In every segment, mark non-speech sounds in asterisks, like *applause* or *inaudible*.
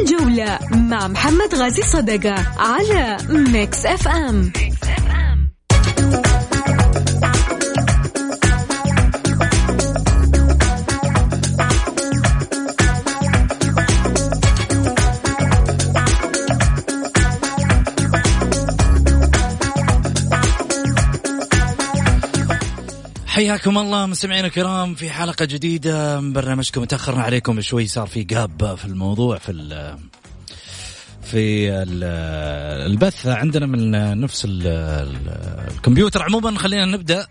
الجولة مع محمد غازي صدقة على Mix FM, Mix FM. حياكم الله مستمعينا الكرام في حلقة جديدة من برنامجكم. تأخرنا عليكم شوي صار في gap في الموضوع في ال في ال البث عندنا من نفس ال الكمبيوتر. عموما خلينا نبدأ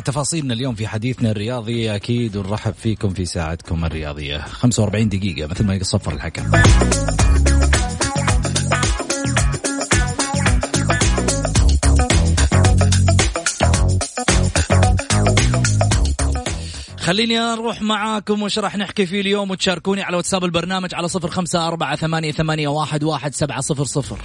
تفاصيلنا اليوم في حديثنا الرياضي. أكيد ونرحب فيكم في ساعتكم الرياضية. 45 دقيقة مثل ما يصفر الحكم. خليني أروح معاكم وش راح نحكي فيه اليوم وتشاركوني على واتساب البرنامج على صفر خمسة أربعة ثمانية, ثمانية واحد, واحد سبعة صفر صفر.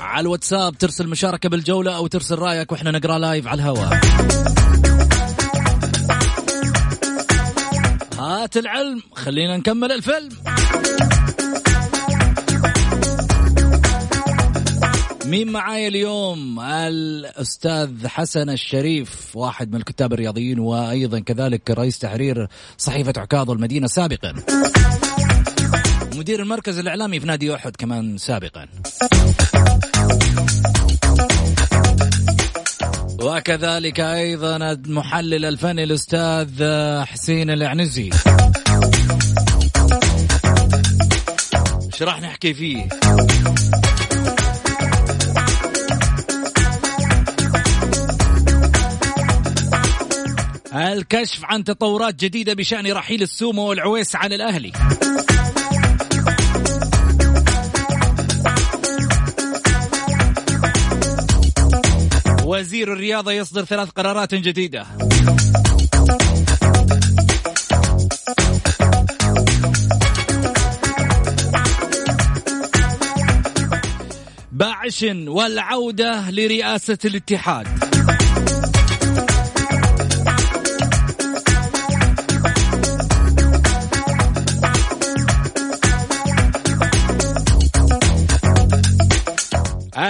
على الواتساب ترسل مشاركة بالجولة أو ترسل رأيك وإحنا نقرأ لايف على الهواء. هات العلم خلينا نكمل الفيلم. مين معاي اليوم؟ الأستاذ حسن الشريف واحد من الكتاب الرياضيين وأيضا كذلك رئيس تحرير صحيفة عكاظ المدينة سابقا. مدير المركز الإعلامي في نادي أحد كمان سابقا. وكذلك أيضا المحلل الفني الأستاذ حسين العنزي. إيش راح نحكي فيه؟ الكشف عن تطورات جديدة بشأن رحيل السومة والعويس عن الأهلي. وزير الرياضة يصدر ثلاث قرارات جديدة. باعش والعودة لرئاسة الاتحاد.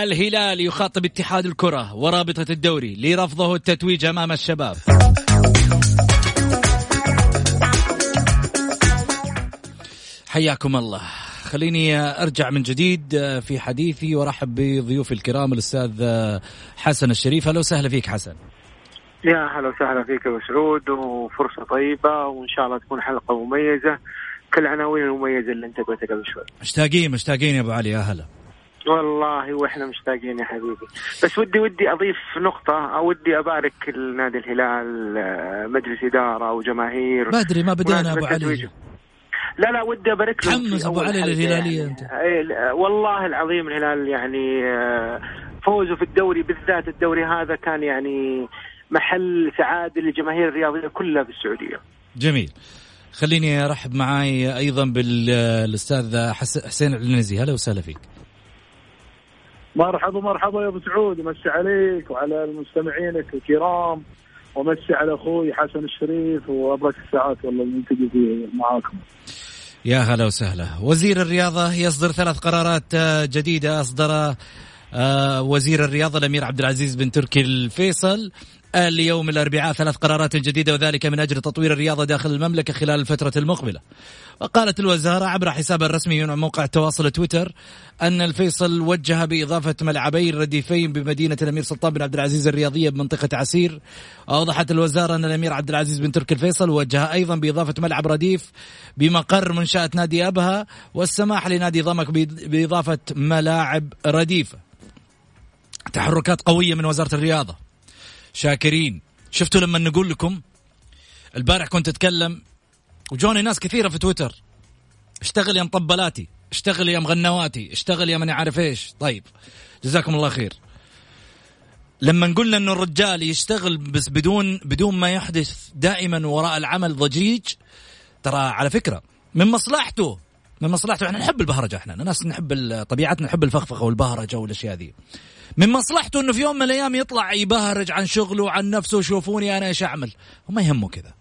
الهلال يخاطب اتحاد الكرة ورابطة الدوري لرفضه التتويج أمام الشباب. حياكم الله. خليني أرجع من جديد في حديثي وأرحب بضيوفي الكرام الأستاذ حسن الشريف. أهلا وسهلا فيك حسن. يا أهلا وسهلا فيك ابو سعود وفرصة طيبة وإن شاء الله تكون حلقة مميزة. كل العناوين المميزة اللي أنت قلتها قبل شوي. مشتاقين مشتاقين يا أبو علي يا هلا والله وإحنا مشتاقين يا حبيبي. بس ودي ودي أضيف نقطة أو ودي أبارك لنادي الهلال آه، مجلس إدارة وجماهير. بدري ما بدينا أبو علي. لا لا ودي أبارك لهم حمس أبو علي للهلالية أنت. والله العظيم الهلال يعني آه، فوزه في الدوري بالذات الدوري هذا كان يعني محل سعادة للجماهير الرياضية كلها في السعودية. جميل. خليني أرحب معاي أيضا بالاستاذ حسين العنزي. هلا وسهلا فيك. مرحبا مرحبا يا أبو سعود مسي عليك وعلى المستمعينك الكرام ومسي على أخوي حسن الشريف وابرك الساعات والله اللي معاكم. يا هلا وسهلا. وزير الرياضة يصدر ثلاث قرارات آه، جديدة أصدر آه، وزير الرياضة الأمير عبد العزيز بن تركي الفيصل. اليوم الأربعاء ثلاث قرارات جديدة وذلك من أجل تطوير الرياضة داخل المملكة خلال الفترة المقبلة. وقالت الوزارة عبر حسابها الرسمي من موقع التواصل تويتر أن الفيصل وجه بإضافة ملعبين رديفين بمدينة الأمير سلطان بن عبد العزيز الرياضية بمنطقة عسير. أوضحت الوزارة أن الأمير عبد العزيز بن تركي الفيصل وجه أيضا بإضافة ملعب رديف بمقر منشأة نادي أبها والسماح لنادي ضمك بإضافة ملاعب رديفة تحركات قوية من وزارة الرياضة. شاكرين. شفتوا لما نقول لكم البارح كنت أتكلم وجوني ناس كثيرة في تويتر. اشتغل يا مطبلاتي اشتغل يا مغنواتي اشتغل يا ماني عارف إيش. طيب جزاكم الله خير. لما قلنا إنه الرجال يشتغل بس بدون بدون ما يحدث دائما وراء العمل ضجيج ترى على فكرة من مصلحته من مصلحته إحنا نحب البهرجة إحنا ناس نحب طبيعتنا نحب الفخفخة والبهرجة والأشياء ذي. من مصلحته إنه في يوم من الأيام يطلع يبهرج عن شغله وعن نفسه شوفوني أنا إيش أعمل. وما يهمه كذا.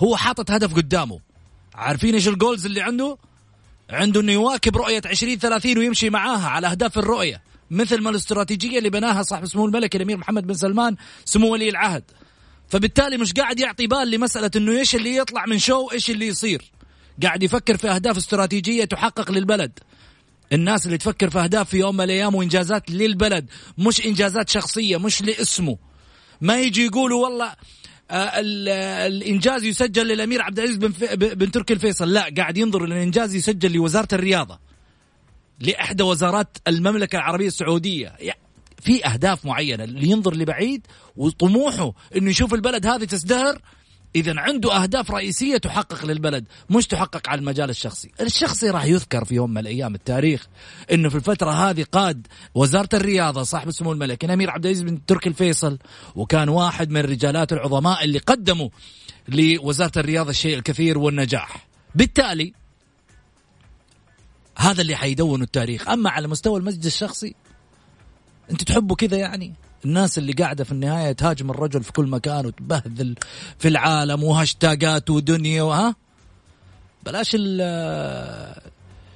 هو حاطط هدف قدامه. عارفين إيش الجولز اللي عنده؟ عنده إنه يواكب رؤية 2030 ويمشي معاها على أهداف الرؤية. مثل ما الاستراتيجية اللي بناها صاحب سمو الملك الأمير محمد بن سلمان سمو ولي العهد. فبالتالي مش قاعد يعطي بال لمسألة إنه إيش اللي يطلع من شو إيش اللي يصير. قاعد يفكر في أهداف استراتيجية تحقق للبلد. الناس اللي تفكر في أهداف في يوم من الأيام وإنجازات للبلد مش إنجازات شخصية مش لاسمه. ما يجي يقولوا والله آه، الإنجاز يسجل للأمير عبد العزيز بن, بن تركي الفيصل. لا قاعد ينظر الإنجاز يسجل لوزارة الرياضة لاحدى وزارات المملكة العربية السعودية. في أهداف معينة اللي ينظر لبعيد وطموحه إنه يشوف البلد هذه تزدهر اذا عنده أهداف رئيسية تحقق للبلد مش تحقق على المجال الشخصي. الشخصي راح يذكر في يوم من الأيام التاريخ إنه في الفترة هذه قاد وزارة الرياضة صاحب السمو الملكي الأمير عبد العزيز بن تركي الفيصل وكان واحد من الرجالات العظماء اللي قدموا لوزارة الرياضة الشيء الكثير والنجاح. بالتالي هذا اللي حيدون التاريخ. أما على مستوى المجد الشخصي أنت تحبه كذا يعني؟ الناس اللي قاعدة في النهاية تهاجم الرجل في كل مكان وتبهذل في العالم وهاشتاجات ودنيا وها بلاش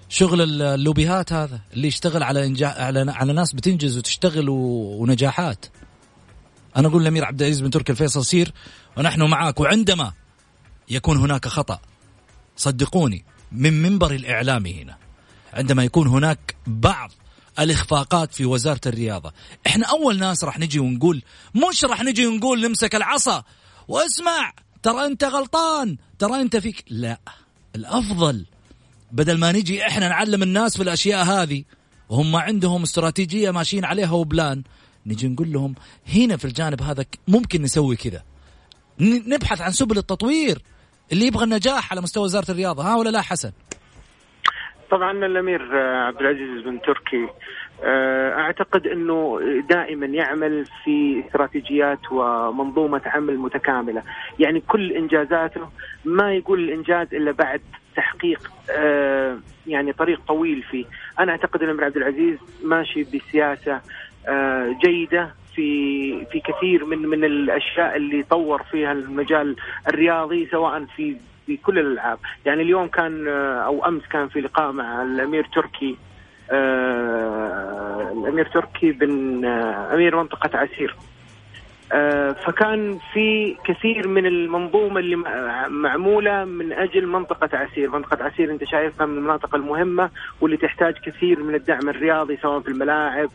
شغل اللوبيهات هذا اللي يشتغل على انجاح على على ناس بتنجز وتشتغل ونجاحات. أنا أقول الأمير عبد العزيز بن تركي الفيصل سير ونحن معك وعندما يكون هناك خطأ صدقوني من منبر الإعلام هنا عندما يكون هناك بعض الإخفاقات في وزارة الرياضة. إحنا أول ناس راح نجي ونقول مش راح نجي ونقول نمسك العصا. واسمع ترى أنت غلطان ترى أنت فيك. لا الأفضل بدل ما نجي إحنا نعلم الناس في الأشياء هذه وهم عندهم استراتيجية ماشيين عليها وبلان نجي نقول لهم هنا في الجانب هذا ممكن نسوي كذا. نبحث عن سبل التطوير اللي يبغى النجاح على مستوى وزارة الرياضة. ها ولا لا حسن؟ طبعا الأمير عبد العزيز بن تركي آه، أعتقد إنه دائما يعمل في استراتيجيات ومنظومة عمل متكاملة، يعني كل إنجازاته ما يقول الإنجاز إلا بعد تحقيق آه، يعني طريق طويل فيه، أنا أعتقد إن عبد العزيز ماشي بسياسة آه، جيدة في في كثير من من الأشياء اللي طور فيها المجال الرياضي سواء في في كل الألعاب. يعني اليوم كان آه، أو أمس كان في لقاء مع الأمير تركي آه الأمير تركي بن آه أمير منطقة عسير. آه فكان في كثير من المنظومة اللي معمولة من أجل منطقة عسير، منطقة عسير أنت شايفها من المناطق المهمة واللي تحتاج كثير من الدعم الرياضي سواء في الملاعب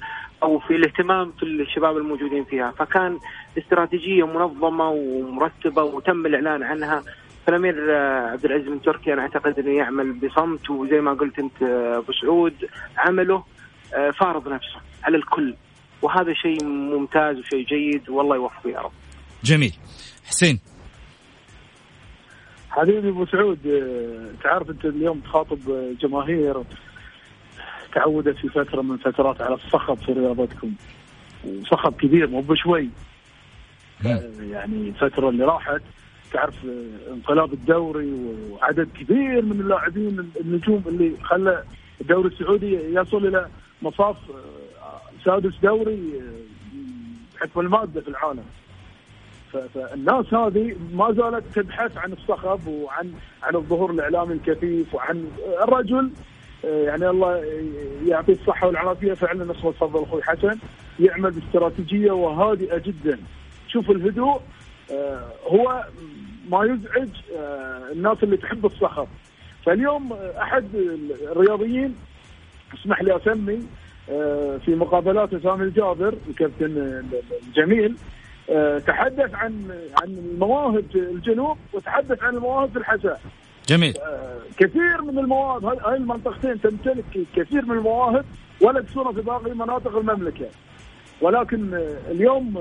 أو في الاهتمام في الشباب الموجودين فيها، فكان استراتيجية منظمة ومرتبة وتم الإعلان عنها فالامير آه، عبد العزيز بن تركي أنا أعتقد إنه يعمل بصمت وزي ما قلت أنت آه، أبو سعود عمله آه، فارض نفسه على الكل وهذا شيء ممتاز وشيء جيد والله يوفقه يا رب. جميل. حسين. حبيبي أبو سعود تعرف أنت اليوم تخاطب جماهير تعودت في فترة من الفترات على الصخب في رياضتكم وصخب كبير مو بشوي يعني الفترة اللي راحت تعرف انقلاب الدوري وعدد كبير من اللاعبين النجوم اللي خلى الدوري السعودي يصل إلى مصاف آه، سادس دوري آه، المادة في العالم. فالناس هذه ما زالت تبحث عن الصخب وعن عن الظهور الإعلامي الكثيف وعن الرجل. آه، يعني الله يعطيه الصحة والعافية. فعلا نفس ما تفضل أخوي حسن يعمل باستراتيجية وهادئة جدا. شوف الهدوء هو ما يزعج آه، الناس اللي تحب الصخب فاليوم أحد الرياضيين اسمح لي أسمي آه، في مقابلات سامي الجابر الكابتن الجميل آه، تحدث عن عن المواهب في الجنوب وتحدث عن المواهب في الحساء. جميل. كثير من المواهب هاي المنطقتين تمتلك كثير من المواهب ولا تصير في باقي مناطق المملكة. ولكن اليوم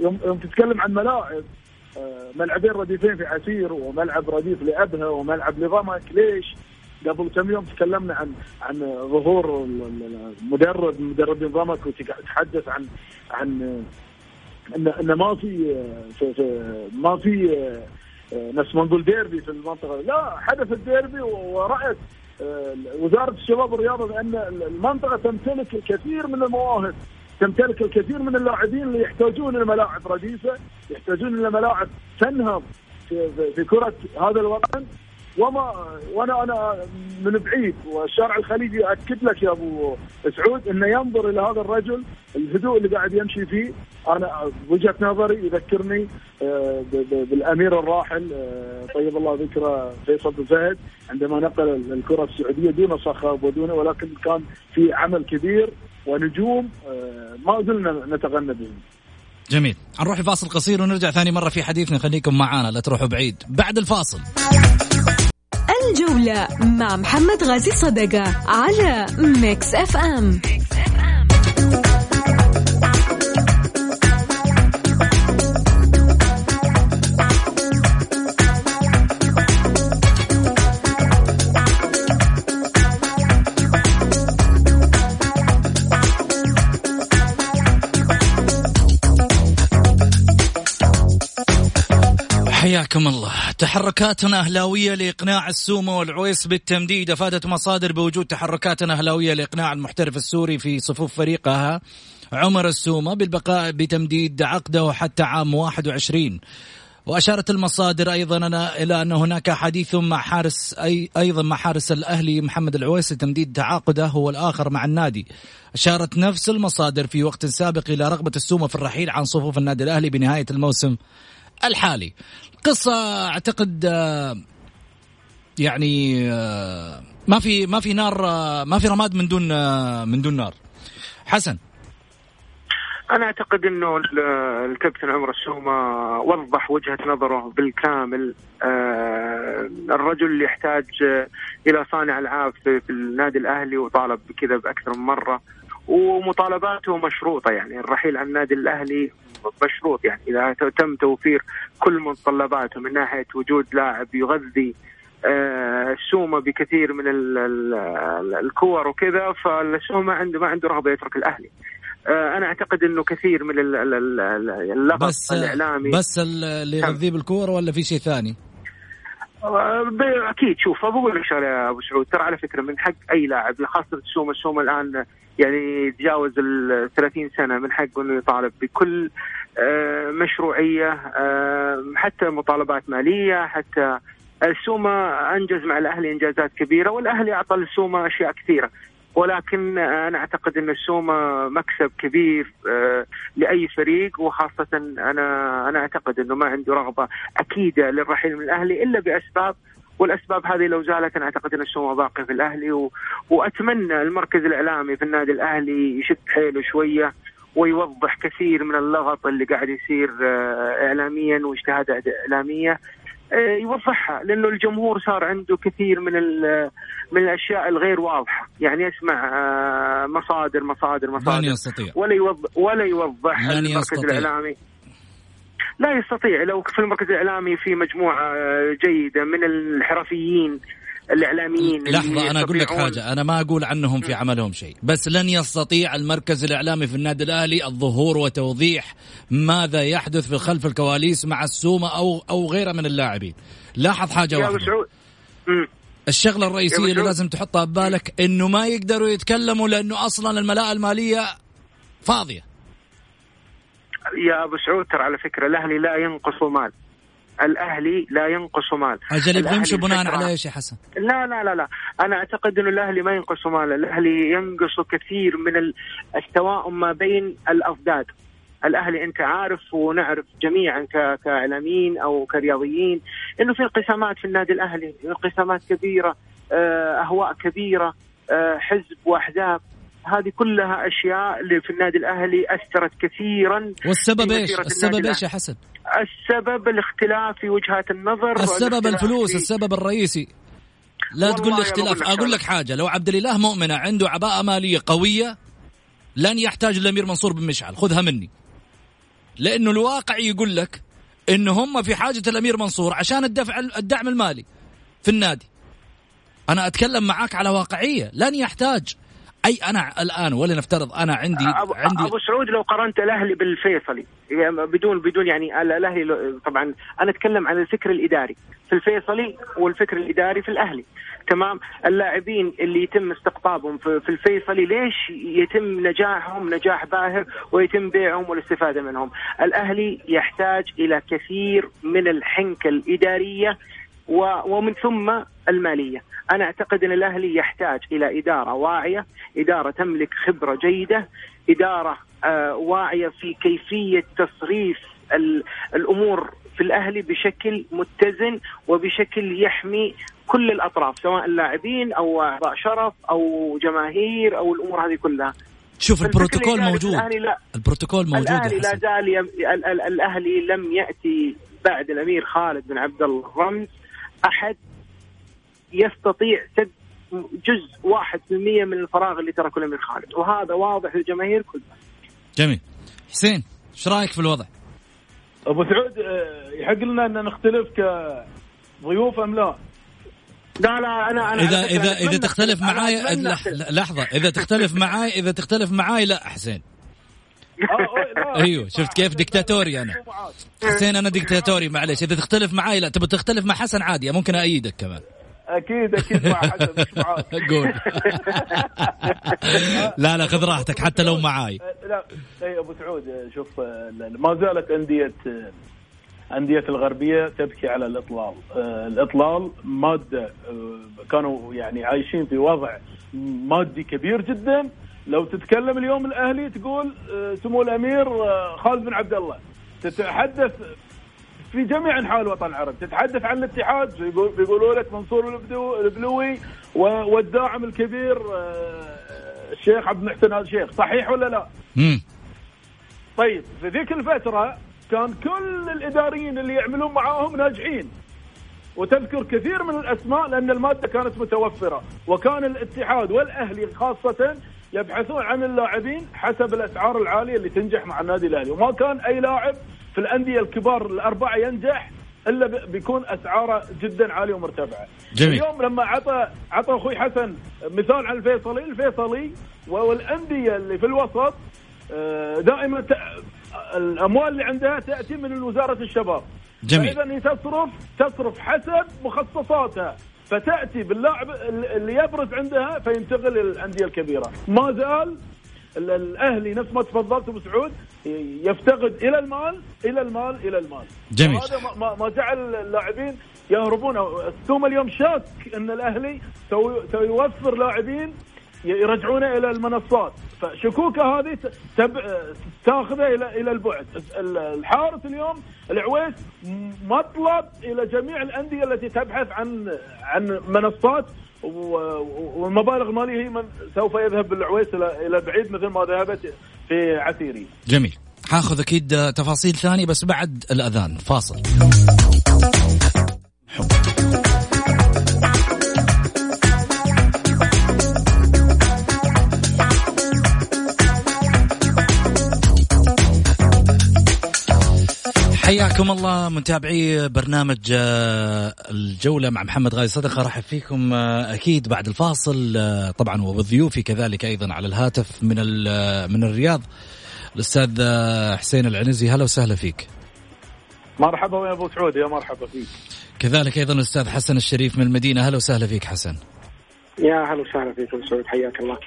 يوم تتكلم عن ملاعب ملعبين رديفين في عسير وملعب رديف لأبها وملعب لضمك ليش؟ قبل كم يوم تكلمنا عن عن ظهور المدرب مدربين ضمك وتحدث عن عن إن إن ما في, ما في نفس ما نقول ديربي في المنطقة لا حدث الديربي ورأت وزارة الشباب والرياضة بأن المنطقة تمتلك الكثير من المواهب تمتلك الكثير من اللاعبين اللي يحتاجون إلى ملاعب رديفه، يحتاجون إلى ملاعب تنهض في, كرة هذا الوطن. وما وأنا أنا من بعيد والشارع الخليجي ياكد لك يا أبو سعود إنه ينظر إلى هذا الرجل الهدوء اللي قاعد يمشي فيه. أنا وجهة نظري يذكرني آه، بالأمير الراحل آه، طيب الله ذكره فيصل بن فهد عندما نقل الكرة السعودية دون صخب ودون ولكن كان في عمل كبير ونجوم آه، ما زلنا نتغنى بهم. جميل. نروح لفاصل قصير ونرجع ثاني مرة في حديثنا خليكم معانا لا تروحوا بعيد. بعد الفاصل. الجولة مع محمد غازي صدقة على Mix FM, Mix FM. حياكم الله. تحركاتنا أهلاوية لإقناع السومة والعويس بالتمديد. أفادت مصادر بوجود تحركات أهلاوية لإقناع المحترف السوري في صفوف فريقها عمر السومة بالبقاء بتمديد عقده حتى عام 21 وأشارت المصادر أيضا إلى أن هناك حديث مع حارس أي أيضا مع حارس الأهلي محمد العويس لتمديد تعاقده هو الآخر مع النادي. أشارت نفس المصادر في وقت سابق إلى رغبة السومة في الرحيل عن صفوف النادي الأهلي بنهاية الموسم. الحالي. قصة أعتقد آه، يعني آه، ما في ما في نار آه، ما في رماد من دون من دون نار. حسن. أنا أعتقد إنه الكابتن عمر السومة وضح وجهة نظره بالكامل الرجل يحتاج إلى صانع ألعاب في النادي الأهلي وطالب بكذا بأكثر من مرة ومطالباته مشروطة يعني الرحيل عن النادي الأهلي مشروط يعني. إذا تم توفير كل متطلباته من ناحية وجود لاعب يغذي آه، السومه بكثير من الكور وكذا فالسومة عنده ما عنده رغبة يترك الأهلي. آه، أنا أعتقد إنه كثير من اللغط بس الإعلامي بس اللي يغذيه بالكوره ولا في شيء ثاني؟ أكيد شوف بقول لك شغلة يا أبو سعود. ترى على فكرة من حق أي لاعب خاصه السومه السومه الآن يعني تجاوز ال 30 سنة من حقه إنه يطالب بكل آه، مشروعية آه، حتى مطالبات مالية حتى السومه أنجز مع الأهلي إنجازات كبيرة والأهلي أعطى السومه أشياء كثيرة. ولكن أنا أعتقد أن السومه مكسب كبير آه، لأي فريق وخاصة أنا أنا أعتقد أنه ما عنده رغبة اكيده للرحيل من الأهلي إلا بأسباب والأسباب هذه لو زالت أنا أعتقد أن السومه باقي في الأهلي و... وأتمنى المركز الإعلامي في النادي الأهلي يشد حيله شوية ويوضح كثير من اللغط اللي قاعد يصير آه، اعلاميا واجتهادات إعلامية. يوضحها لأنه الجمهور صار عنده كثير من من الأشياء الغير واضحة. يعني يسمع آه، مصادر مصادر مصادر. لن يستطيع؟ ولا يوضح ولا يوضح المركز الإعلامي. لا يستطيع. لو في المركز الإعلامي في مجموعة جيدة من الحرفيين الإعلاميين لحظة أنا أقول لك حاجة. أنا ما أقول عنهم في عملهم شيء بس لن يستطيع المركز الإعلامي في النادي الأهلي الظهور وتوضيح ماذا يحدث في خلف الكواليس مع السومة أو أو غيره من اللاعبين. لاحظ حاجة يا واحدة. الشغلة الرئيسية اللي لازم تحطها ببالك إنه ما يقدروا يتكلموا لأنه أصلا الملاءة المالية فاضية. يا ابو سعود ترى على فكرة الأهلي لا ينقص مال. الأهلي لا ينقص مال. أجل بنمشي بناء على إيش يا حسن؟ لا لا لا لا. أنا أعتقد إنه الأهلي ما ينقص مال. الأهلي ينقص كثير من التواؤم ما بين الاضداد الأهلي أنت عارف ونعرف جميعا كإعلاميين أو كرياضيين إنه في انقسامات في النادي الأهلي. انقسامات كبيرة آه، أهواء كبيرة آه، حزب وأحزاب. هذه كلها أشياء اللي في النادي الأهلي أثرت كثيرا والسبب إيش؟ السبب إيش يا حسن؟ السبب الاختلاف في وجهات النظر السبب الفلوس في... السبب الرئيسي. لا تقول لي اختلاف. أقول لك حاجة لو عبد الإله مؤمنه عنده عباءة مالية قوية لن يحتاج الأمير منصور بن مشعل. خذها مني. لأنه الواقع يقول لك انه هم في حاجة الأمير منصور عشان الدفع الدعم المالي في النادي. أنا أتكلم معاك على واقعية. لن يحتاج. أي أنا الآن ولا نفترض أنا عندي أبو, عندي ابو سعود لو قارنت الأهلي بالفيصلي يعني بدون بدون يعني الأهلي طبعا أنا أتكلم عن الفكر الإداري في الفيصلي والفكر الإداري في الأهلي. تمام؟ اللاعبين اللي يتم استقطابهم في, في الفيصلي ليش يتم نجاحهم نجاح باهر ويتم بيعهم والاستفادة منهم؟ الأهلي يحتاج إلى كثير من الحنكة الإدارية ومن ثم المالية. أنا أعتقد أن الأهلي يحتاج إلى إدارة واعية إدارة تملك خبرة جيدة إدارة آه واعية في كيفية تصريف ال- الأمور في الأهلي بشكل متزن وبشكل يحمي كل الأطراف سواء اللاعبين أو أعضاء شرف أو جماهير أو الأمور هذه كلها. شوف البروتوكول موجود. الأهلي لا. البروتوكول موجود يا الأهلي لا. زال يم... ال- ال- الأهلي لم يأتي بعد الأمير خالد بن عبد الله رمز أحد يستطيع سد جزء واحد في المية من الفراغ اللي تركه الامير خالد وهذا واضح للجماهير كلها جميل حسين إيش رأيك في الوضع؟ أبو سعود آه، يحق لنا أن نختلف كضيوف أم لا؟ لا لا أنا أنا اذا اذا إذا تختلف معاي. لحظة إذا تختلف معاي إذا تختلف معاي لا حسين. أيوه شفت كيف دكتاتوري أنا. حسين أنا دكتاتوري معلش إذا تختلف معاي لا تبي تختلف مع حسن عادي ممكن إيدك كمان. أكيد أكيد مع حسن مش معاك. *laughs* قول. لا لا خذ راحتك حتى لو معاي. آه، لا أي أبو سعود آه، شوف آه، ما زالت أندية آه، أندية الغربية تبكي على الإطلال. آه، الإطلال مادة آه، كانوا يعني عايشين في وضع مادي كبير جدا لو تتكلم اليوم الأهلي تقول آه، سمو الأمير آه، خالد بن عبد الله. تتحدث في جميع أنحاء الوطن العربي تتحدث عن الاتحاد بيقول- بيقولوا لك منصور البلوي والداعم الكبير آه، الشيخ عبد المحسن ال الشيخ. صحيح ولا لا؟ طيب في ذيك الفترة كان كل الإداريين اللي يعملون معاهم ناجحين. وتذكر كثير من الأسماء لأن المادة كانت متوفرة. وكان الاتحاد والأهلي خاصة يبحثون عن اللاعبين حسب الأسعار العالية اللي تنجح مع النادي الأهلي وما كان أي لاعب في الأندية الكبار الأربعة ينجح إلا ب- بيكون أسعاره جدا عالية ومرتفعة جميل. اليوم لما عطى عطى أخوي حسن مثال عن الفيصلي الفيصلي والأندية اللي في الوسط آه، دائما. الأموال اللي عندها تأتي من وزارة الشباب جميل. فاذا هي تصرف تصرف حسب مخصصاتها فتأتي باللاعب اللي يبرز عندها فينتقل للانديه الكبيرة. ما زال ال- الأهلي نفس ما تفضلت أبو سعود يفتقد إلى المال إلى المال إلى المال. جميل. هذا ما- جعل اللاعبين يهربون. السوم اليوم شاك إن الأهلي سيوفر لاعبين يرجعونه إلى المنصات. فشكوكة هذه ت- تب... تاخذه إلى إلى البعد. ال- الحارس اليوم العويس مطلب إلى جميع الأندية التي تبحث عن عن منصات و- والمبالغ الماليه هي من سوف يذهب بالعويس إلى إلى بعيد مثل ما ذهبت في عسيري. جميل. حاخذ أكيد تفاصيل ثانية بس بعد الأذان. فاصل. حياكم الله متابعي برنامج آه، الجولة مع محمد غازي صدقة. رحب فيكم آه، أكيد بعد الفاصل. آه، طبعا وضيوفي كذلك أيضا على الهاتف من من الرياض. الأستاذ حسين العنزي هلا وسهلا فيك. مرحبا يا أبو سعود يا مرحبا فيك. كذلك أيضا الأستاذ حسن الشريف من المدينة. هلا وسهلا فيك حسن. يا هلا وسهلا فيكم سعود حياك الله.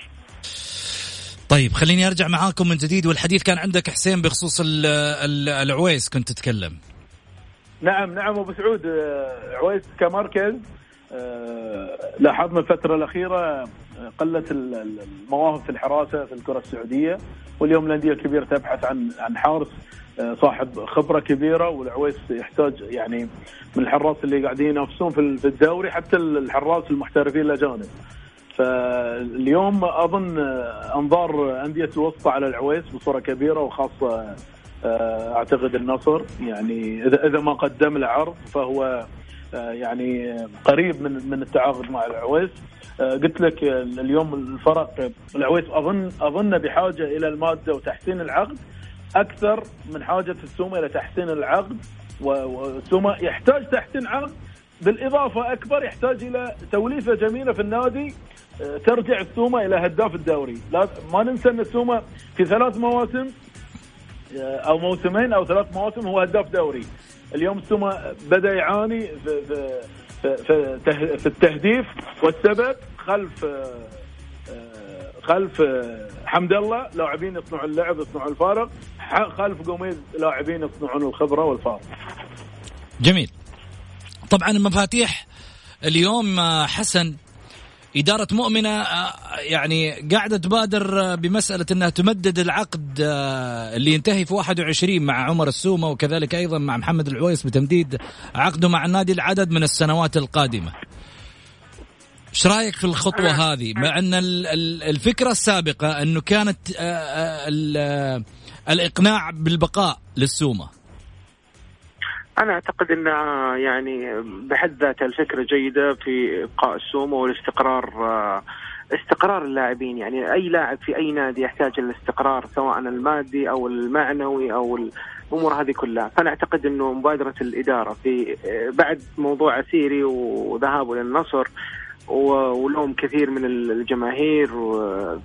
طيب خليني أرجع معاكم من جديد والحديث كان عندك حسين بخصوص ال- ال- العويس كنت تتكلم. نعم نعم أبو سعود. عويس كمركز. آه، لاحظنا الفترة الأخيرة آه، قلت ال- ال- المواهب في الحراسة في الكرة السعودية واليوم الأندية الكبيرة تبحث عن عن حارس آه، صاحب خبرة كبيرة والعويس يحتاج يعني من الحراس اللي قاعدين ينافسون في الدوري حتى الحراس المحترفين الاجانب. فاليوم أظن أنظار أندية الوسطى على العويس بصورة كبيرة وخاصة آه، أعتقد النصر. يعني إذا إذا ما قدم له عرض فهو آه، يعني قريب من من التعاقد مع العويس. آه، قلت لك اليوم الفرق العويس أظن أظن بحاجة إلى المادة وتحسين العقد أكثر من حاجة السومة إلى تحسين العقد. والسومه يحتاج تحسين عقد بالإضافة أكبر يحتاج إلى توليفة جميلة في النادي. ترجع السومة إلى هداف الدوري. لا ما ننسى إن السومة في ثلاث مواسم آه، أو موسمين أو ثلاث مواسم هو هداف دوري. اليوم السومة بدأ يعاني في في في, في, التهديف والسبب خلف آه، خلف حمد الله لاعبين يصنعون اللعب يصنعون الفارق خلف قوميز لاعبين يصنعون الخبرة والفارق. جميل. طبعا المفاتيح اليوم حسن إدارة مؤمنة آه، يعني قاعدة تبادر آه، بمسألة أنها تمدد العقد آه، اللي ينتهي في 21 مع عمر السومة وكذلك أيضا مع محمد العويس بتمديد عقده مع النادي العدد من السنوات القادمة. إيش رأيك في الخطوة هذه؟ مع أن الفكرة السابقة أنه كانت الإقناع بالبقاء للسومة. أنا أعتقد انها يعني بحد ذاتها الفكرة جيدة في إبقاء السومه والاستقرار آه، استقرار اللاعبين. يعني أي لاعب في أي نادي يحتاج الاستقرار سواء المادي أو المعنوي أو الأمور هذه كلها. فأنا أعتقد إنه مبادرة الإدارة في آه، بعد موضوع عسيري وذهابه للنصر ولوم كثير من الجماهير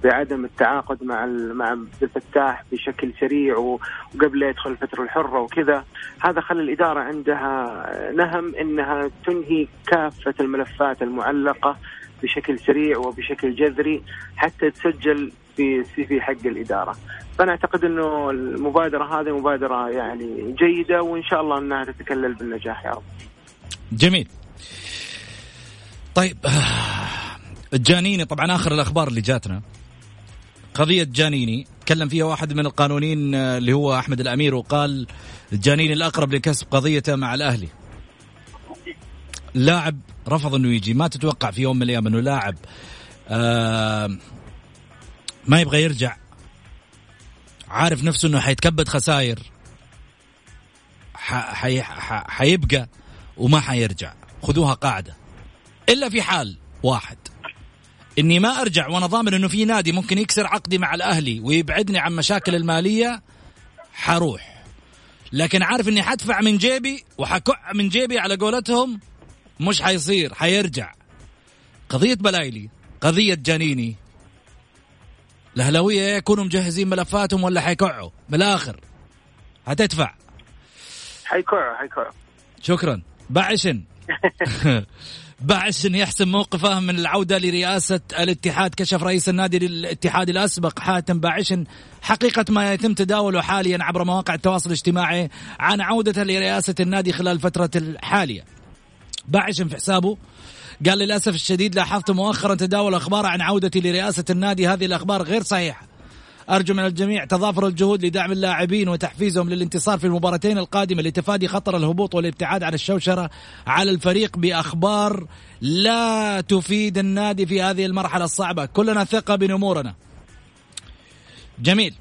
بعدم التعاقد مع مع الفتاح بشكل سريع وقبل يدخل الفترة الحرة وكذا هذا خلى الإدارة عندها نهم إنها تنهي كافة الملفات المعلقة بشكل سريع وبشكل جذري حتى تسجل في السي في حق الإدارة. فأنا أعتقد إنه المبادرة هذه مبادرة يعني جيدة وإن شاء الله إنها تتكلل بالنجاح يا رب. جميل. طيب جانيني طبعا آخر الأخبار اللي جاتنا. قضية جانيني تكلم فيها واحد من القانونيين آه، اللي هو أحمد الأمير وقال جانيني الأقرب لكسب قضيته مع الأهلي. لاعب رفض إنه يجي ما تتوقع في يوم من الأيام إنه لاعب آه ما يبغى يرجع. عارف نفسه إنه حيتكبد خساير. حيبقى وما حيرجع. خذوها قاعدة. إلا في حال واحد. إني ما أرجع وأنا ضامن إنه في نادي ممكن يكسر عقدي مع الأهلي ويبعدني عن مشاكل المالية حروح. لكن عارف إني حدفع من جيبي وحكع من جيبي على قولتهم مش حيصير حيرجع. قضية بلايلي قضية جانيني. الأهلاوية يكونوا مجهزين ملفاتهم ولا حيكعوا بالآخر هتدفع. حيكعوا حيكعوا شكرا. بعشن. *laughs* بعش يحسم موقفه من العودة لرئاسة الاتحاد كشف رئيس النادي الاتحاد الأسبق حاتم باعش حقيقة ما يتم تداوله حاليا عبر مواقع التواصل الاجتماعي عن عودته لرئاسة النادي خلال الفترة الحالية. باعش في حسابه قال للأسف الشديد لاحظت مؤخرا تداول أخبار عن عودتي لرئاسة النادي. هذه الأخبار غير صحيحة. أرجو من الجميع تضافر الجهود لدعم اللاعبين وتحفيزهم للانتصار في المباراتين القادمة لتفادي خطر الهبوط والابتعاد عن الشوشرة على الفريق بأخبار لا تفيد النادي في هذه المرحلة الصعبة. كلنا ثقة بنمورنا. جميل.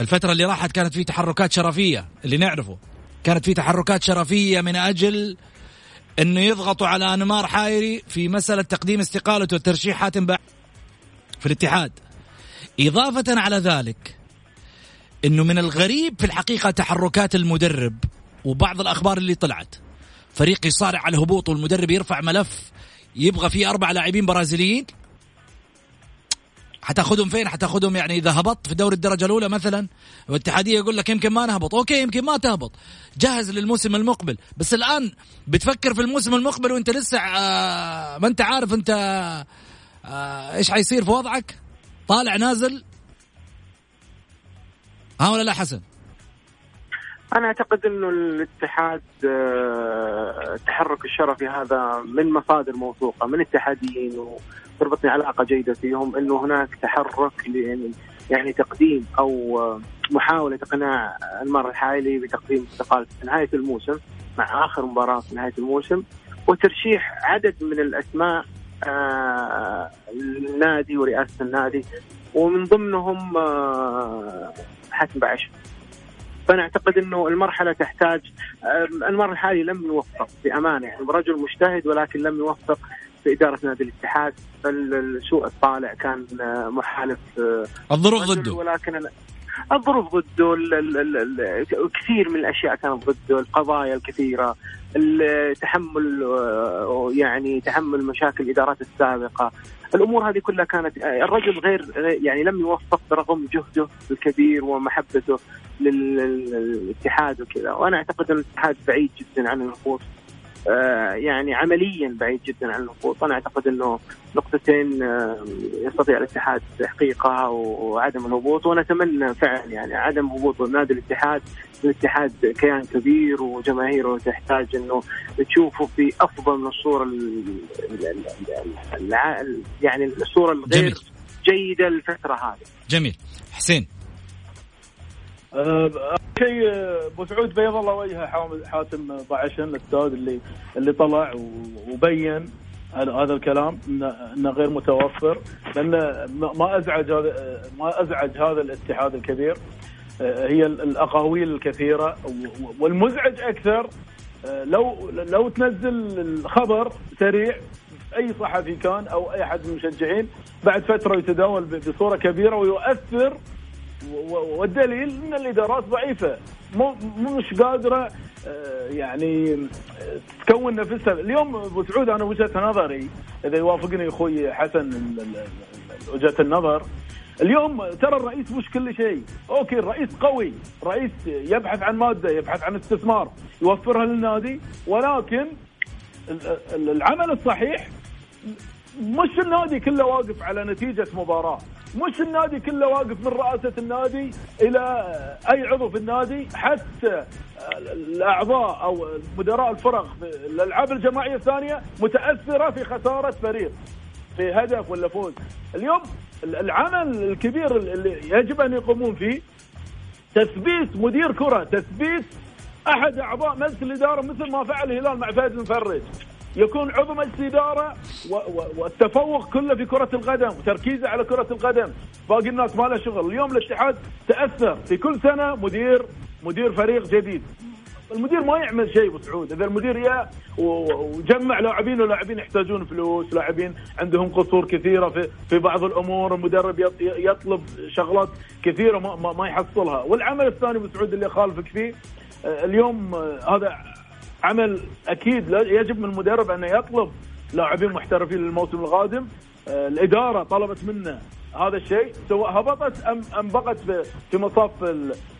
الفترة اللي راحت كانت في تحركات شرفية اللي نعرفه. كانت في تحركات شرفية من أجل إنه يضغطوا على أنمار حايري في مسألة تقديم استقالته وترشيح حاتم في الاتحاد. إضافة على ذلك أنه من الغريب في الحقيقة تحركات المدرب وبعض الأخبار اللي طلعت. فريق يصارع على الهبوط والمدرب يرفع ملف يبغى فيه أربع لاعبين برازيليين. حتاخذهم فين؟ حتاخذهم يعني إذا هبطت في دوري الدرجة الأولى مثلا. والاتحادية يقول لك يمكن ما نهبط، أوكي يمكن ما تهبط، جهز للموسم المقبل، بس الآن بتفكر في الموسم المقبل وأنت لسه آه ما أنت عارف أنت آه إيش حيصير في وضعك؟ طالع نازل ها ولا لا حسن؟ أنا أعتقد إنه الاتحاد آه، التحرك الشرفي هذا من مصادر موثوقة من اتحاديين وتربطني علاقة جيدة فيهم إنه هناك تحرك يعني تقديم أو آه، محاولة إقناع انمار الحايلي بتقديم استقالته في نهاية الموسم مع آخر مباراة في نهاية الموسم وترشيح عدد من الأسماء النادي ورئاسة النادي ومن ضمنهم آه، حاتم بعش فأنا أعتقد إنه المرحلة تحتاج المر الحالي لم يوفق بأمانة يعني رجل مجتهد ولكن لم يوفق في إدارة نادي الاتحاد. سوء الطالع كان آه، محالف الظروف ضده. ولكن الظروف ضده كثير من الأشياء كانت ضده القضايا الكثيرة التحمل آه، يعني تحمل مشاكل الإدارات السابقة. الأمور هذه كلها كانت آه، الرجل غير يعني لم يوفق برغم جهده الكبير ومحبته لل- لل- للاتحاد وكذا. وأنا أعتقد إن الاتحاد بعيد جدا عن آه، يعني عمليا بعيد جدا عن الهبوط أنا أعتقد إنه نقطتين آه، يستطيع الاتحاد تحقيقها وعدم الهبوط. ونتمنى فعلا يعني عدم هبوط نادي الاتحاد. الاتحاد كيان كبير وجماهيره تحتاج إنه تشوفه في أفضل من الصورة ال ال ال الع- يعني الصورة الغير جميل. جيدة للفتره هذه. جميل. حسين. شيء أبو سعود بيض الله وجهه حاتم ضعشن الاستاذ اللي اللي طلع وبين هذا الكلام انه غير متوفر لأن ما أزعج هذا ما أزعج هذا الاتحاد الكبير. هي ال- الأقاويل الكثيرة والمزعج أكثر لو لو تنزل الخبر سريع أي صحفي كان أو أي أحد من المشجعين بعد فترة يتداول بصورة كبيرة ويؤثر والدليل إن الإدارات ضعيفة. مو مش قادرة آه، يعني آه، تكون نفسها. اليوم أبو سعود أنا وجهة نظري إذا يوافقني أخوي حسن وجهة النظر اليوم ترى الرئيس مش كل شيء. أوكي الرئيس قوي. رئيس يبحث عن مادة يبحث عن استثمار يوفرها للنادي ولكن ال- ال- العمل الصحيح مش النادي كله واقف على نتيجة مباراة. مش النادي كله واقف من رئاسة النادي إلى أي عضو في النادي حتى الأعضاء أو مدراء الفرق في الألعاب الجماعية الثانية متأثرة في خسارة فريق في هدف ولا فوز. اليوم العمل الكبير اللي يجب أن يقومون فيه تثبيت مدير كرة تثبيت أحد أعضاء مجلس الإدارة مثل ما فعل الهلال مع فهد المفرج. يكون و- و- والتفوق كله في كرة القدم وتركيزه على كرة القدم. باقي الناس ما له شغل. اليوم الاتحاد تأثر في كل سنة مدير مدير فريق جديد. المدير ما يعمل شيء ابو سعود إذا المدير يا وجمع لاعبين ولاعبين يحتاجون فلوس لاعبين عندهم قصور كثيرة في في بعض الأمور المدرب يط- يطلب شغلات كثيرة ما, ما, يحصلها. والعمل الثاني ابو سعود اللي اخالفك فيه آه، اليوم آه، هذا عمل أكيد يجب من المدرب انه يطلب لاعبين محترفين للموسم القادم. آه، الإدارة طلبت منه هذا الشيء. سواء هبطت ام أم بقت في- مصاف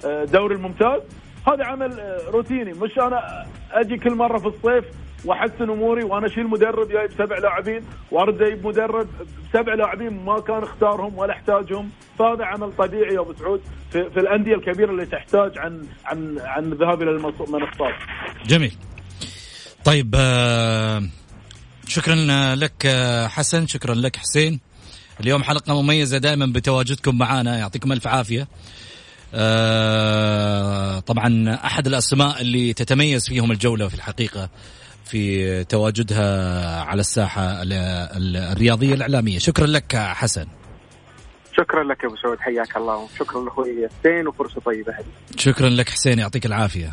الدوري الممتاز. هذا عمل آه، روتيني. مش أنا أجي كل مرة في الصيف وأحسن أموري وأنا أشيل مدرب جايب سبع لاعبين وأرد أجيب مدرب بسبع لاعبين ما كان اختارهم ولا احتاجهم. فهذا عمل طبيعي يا أبو سعود في, في الأندية الكبيرة اللي تحتاج عن عن عن الذهاب إلى المنص- المنصات. جميل. طيب آه، شكرا لك آه، حسن شكرا لك حسين. اليوم حلقة مميزة دائما بتواجدكم معنا يعطيكم ألف عافية. آه، طبعا أحد الأسماء اللي تتميز فيهم الجولة في الحقيقة في تواجدها على الساحة ال- ال- الرياضية الإعلامية. شكرا لك حسن. شكرا لك يا أبو سعود حياك الله. وشكرا لأخوي حسين وفرصة طيبة شكرا لك حسين يعطيك العافية.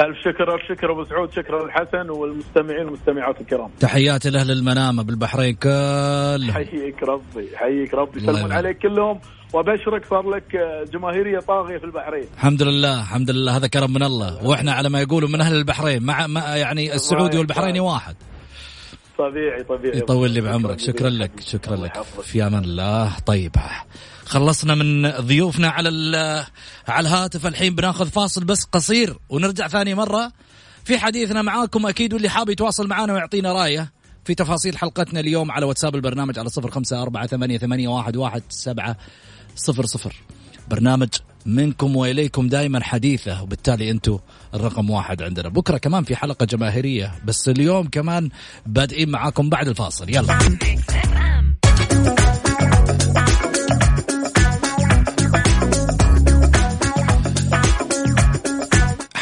ألف شكر ألف شكر أبو سعود شكرا الحسن والمستمعين والمستمعات الكرام. تحياتي لأهل المنامة بالبحرين كلهم حييك ربي حييك ربي. يسلمون. عليك كلهم وأبشرك صار لك جماهيرية طاغية في البحرين. الحمد لله الحمد لله. هذا كرم من الله. وإحنا على ما يقولوا من أهل البحرين مع, مع يعني السعودي والبحريني واحد. طبيعي طبيعي. يطول لي بعمرك. شكرا لك شكرا لك. في أمان الله. طيب. خلصنا من ضيوفنا على على الهاتف. الحين بناخذ فاصل بس قصير ونرجع ثاني مرة. في حديثنا معاكم أكيد واللي حاب يتواصل معنا ويعطينا رأيه في تفاصيل حلقتنا اليوم على واتساب البرنامج على صفر خمسة أربعة ثمانية, ثمانية واحد, واحد سبعة صفر صفر. برنامج منكم وإليكم دائما حديثة وبالتالي أنتم الرقم واحد عندنا. بكرة كمان في حلقة جماهيرية بس اليوم كمان بادئين معاكم بعد الفاصل. يلا.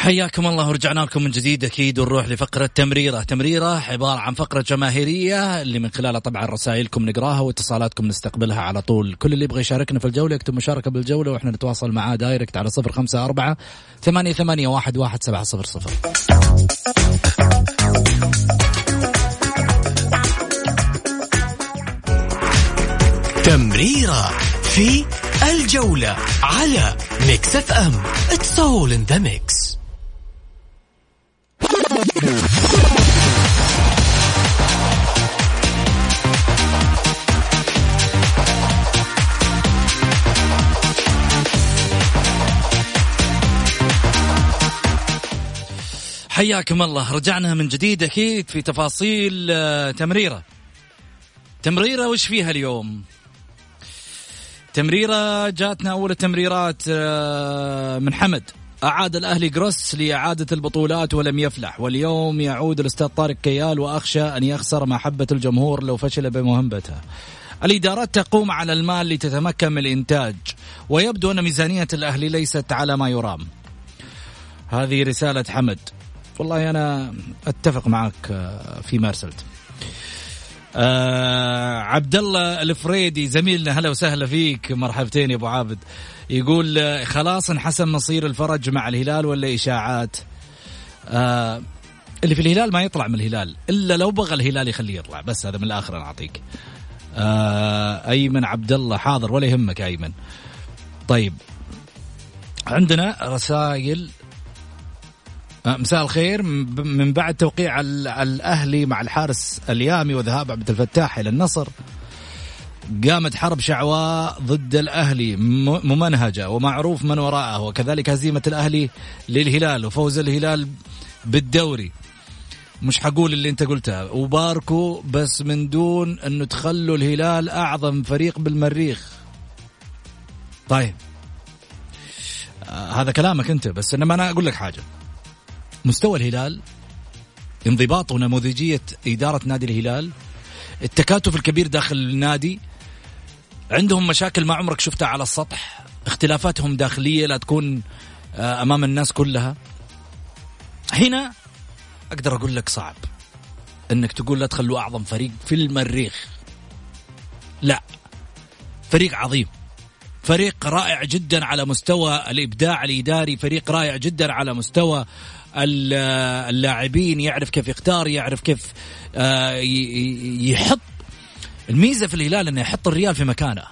حياكم الله ورجعنا لكم من جديد. أكيد ونروح لفقرة تمريرة، تمريرة عبارة عن فقرة جماهيرية اللي من خلالها طبعا رسائلكم نقراها واتصالاتكم نستقبلها على طول، كل اللي يبغى يشاركنا في الجولة يكتب مشاركة بالجولة وإحنا نتواصل معاه دايركت على صفر خمسة أربعة ثمانية ثمانية واحد واحد سبعة صفر صفر. تمريرة في الجولة على Mix FM. it's all in the mix حياكم الله. رجعنا من جديد أكيد في تفاصيل آه، تمريرة. تمريرة وش فيها اليوم؟ تمريرة جاتنا أول التمريرات آه، من حمد. أعاد الأهلي جروس لإعادة البطولات ولم يفلح. واليوم يعود الأستاذ طارق كيال وأخشى أن يخسر محبة الجمهور لو فشل بمهمته. الإدارات تقوم على المال لتتمكن من الإنتاج ويبدو أن ميزانية الأهلي ليست على ما يرام. هذه رسالة حمد. والله أنا أتفق معك آه، فيما أرسلت آه عبد الله الفريدي زميلنا هلا وسهلا فيك. مرحبتين يا أبو عابد. يقول آه، خلاص انحسم مصير الفرج مع الهلال ولا إشاعات؟ آه اللي في الهلال ما يطلع من الهلال إلا لو بغى الهلال يخليه يطلع. بس هذا من الآخر أنا أعطيك. آه أيمن عبد الله حاضر ولا يهمك أيمن. طيب عندنا رسائل مساء الخير. من بعد توقيع الأهلي مع الحارس اليامي وذهاب عبد الفتاح إلى النصر قامت حرب شعواء ضد الأهلي ممنهجة ومعروف من وراءه وكذلك هزيمة الأهلي للهلال وفوز الهلال بالدوري. مش حقول اللي أنت قلتها وباركوا بس من دون أنه تخلوا الهلال أعظم فريق بالمريخ. طيب. آه هذا كلامك أنت بس إنما أنا أقول لك حاجة. مستوى الهلال انضباط ونموذجية إدارة نادي الهلال التكاتف الكبير داخل النادي عندهم مشاكل ما عمرك شفتها على السطح اختلافاتهم داخلية لا تكون آه، أمام الناس كلها. هنا أقدر أقول لك صعب أنك تقول لا تخلوا أعظم فريق في المريخ. لا فريق عظيم. فريق رائع جدا على مستوى الإبداع الإداري فريق رائع جدا على مستوى اللاعبين يعرف كيف يختار يعرف كيف آه، يحط. الميزة في الهلال إنه يحط الريال في مكانه.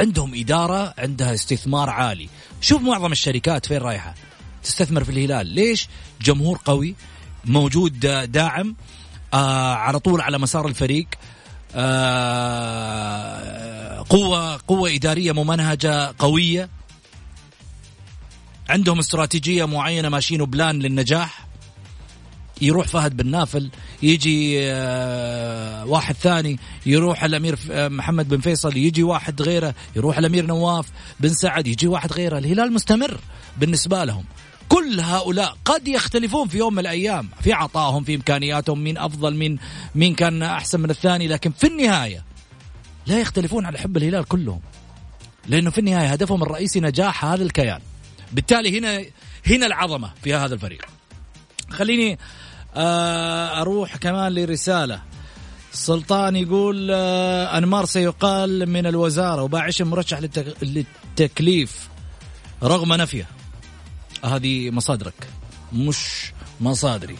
عندهم إدارة عندها استثمار عالي. شوف معظم الشركات فين رايحة؟ تستثمر في الهلال. ليش؟ جمهور قوي موجود داعم آه على طول على مسار الفريق. قوة قوة إدارية ممنهجة قوية. عندهم استراتيجية معينة ماشيين بلان للنجاح. يروح فهد بن نافل يجي آه، واحد ثاني يروح الأمير آه، محمد بن فيصل يجي واحد غيره يروح الأمير نواف بن سعد يجي واحد غيره. الهلال مستمر بالنسبة لهم. كل هؤلاء قد يختلفون في يوم من الأيام في عطائهم في إمكانياتهم مين أفضل مين مين كان أحسن من الثاني لكن في النهاية لا يختلفون على حب الهلال كلهم لأنه في النهاية هدفهم الرئيسي نجاح هذا الكيان. بالتالي هنا هنا العظمة في هذا الفريق. خليني آه، أروح كمان لرسالة. سلطان يقول آه، أنمار سيقال من الوزارة وباعش مرشح للتكليف رغم نفيه. هذه مصادرك. مش مصادري.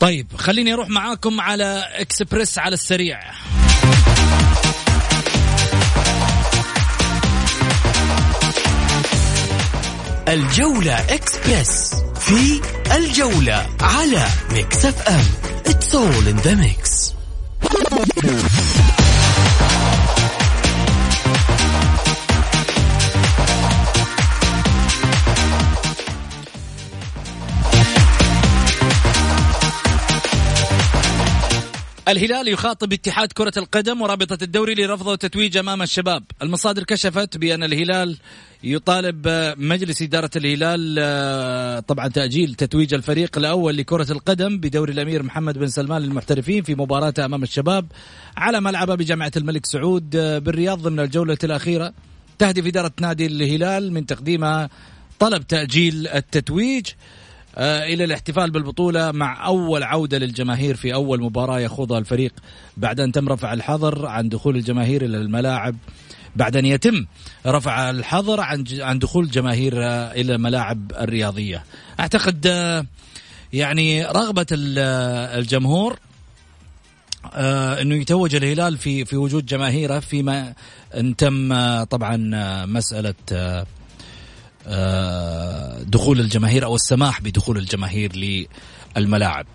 طيب خليني أروح معاكم على إكسبريس على السريع. الجولة إكسبرس في الجولة على Mix FM. It's all in the mix. الهلال يخاطب اتحاد كرة القدم ورابطة الدوري لرفض التتويج أمام الشباب. المصادر كشفت بأن الهلال يطالب مجلس إدارة الهلال آه، طبعا تأجيل تتويج الفريق الأول لكرة القدم بدوري الأمير محمد بن سلمان للمحترفين في مباراته أمام الشباب على ملعبه بجامعة الملك سعود آه، بالرياض ضمن الجولة الأخيرة. تهدف إدارة نادي الهلال من تقديمها طلب تأجيل التتويج. إلى الاحتفال بالبطولة مع أول عودة للجماهير في أول مباراة يخوضها الفريق بعد أن تم رفع الحظر عن دخول الجماهير إلى الملاعب. بعد أن يتم رفع الحظر عن عن دخول الجماهير آه، إلى الملاعب الرياضية. أعتقد آه، يعني رغبة الجمهور آه إنه يتوج الهلال في في وجود جماهيره فيما إن تم آه طبعا آه مسألة آه آه دخول الجماهير أو السماح بدخول الجماهير الملاعب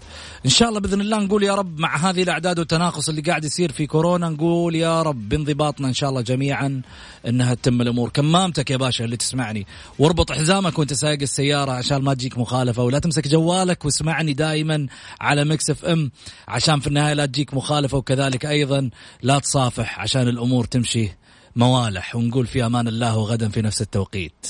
إن شاء الله بإذن الله نقول يا رب مع هذه الأعداد والتناقص اللي قاعد يصير في كورونا نقول يا رب بانضباطنا إن شاء الله جميعا إنها تتم الأمور. كمامتك يا باشا اللي تسمعني. واربط حزامك وأنت سايق السيارة عشان ما تجيك مخالفة ولا تمسك جوالك واسمعني دائما على Mix FM عشان في النهاية لا تجيك مخالفة وكذلك أيضا لا تصافح عشان الأمور تمشي موالح. ونقول في أمان الله وغدا في نفس التوقيت.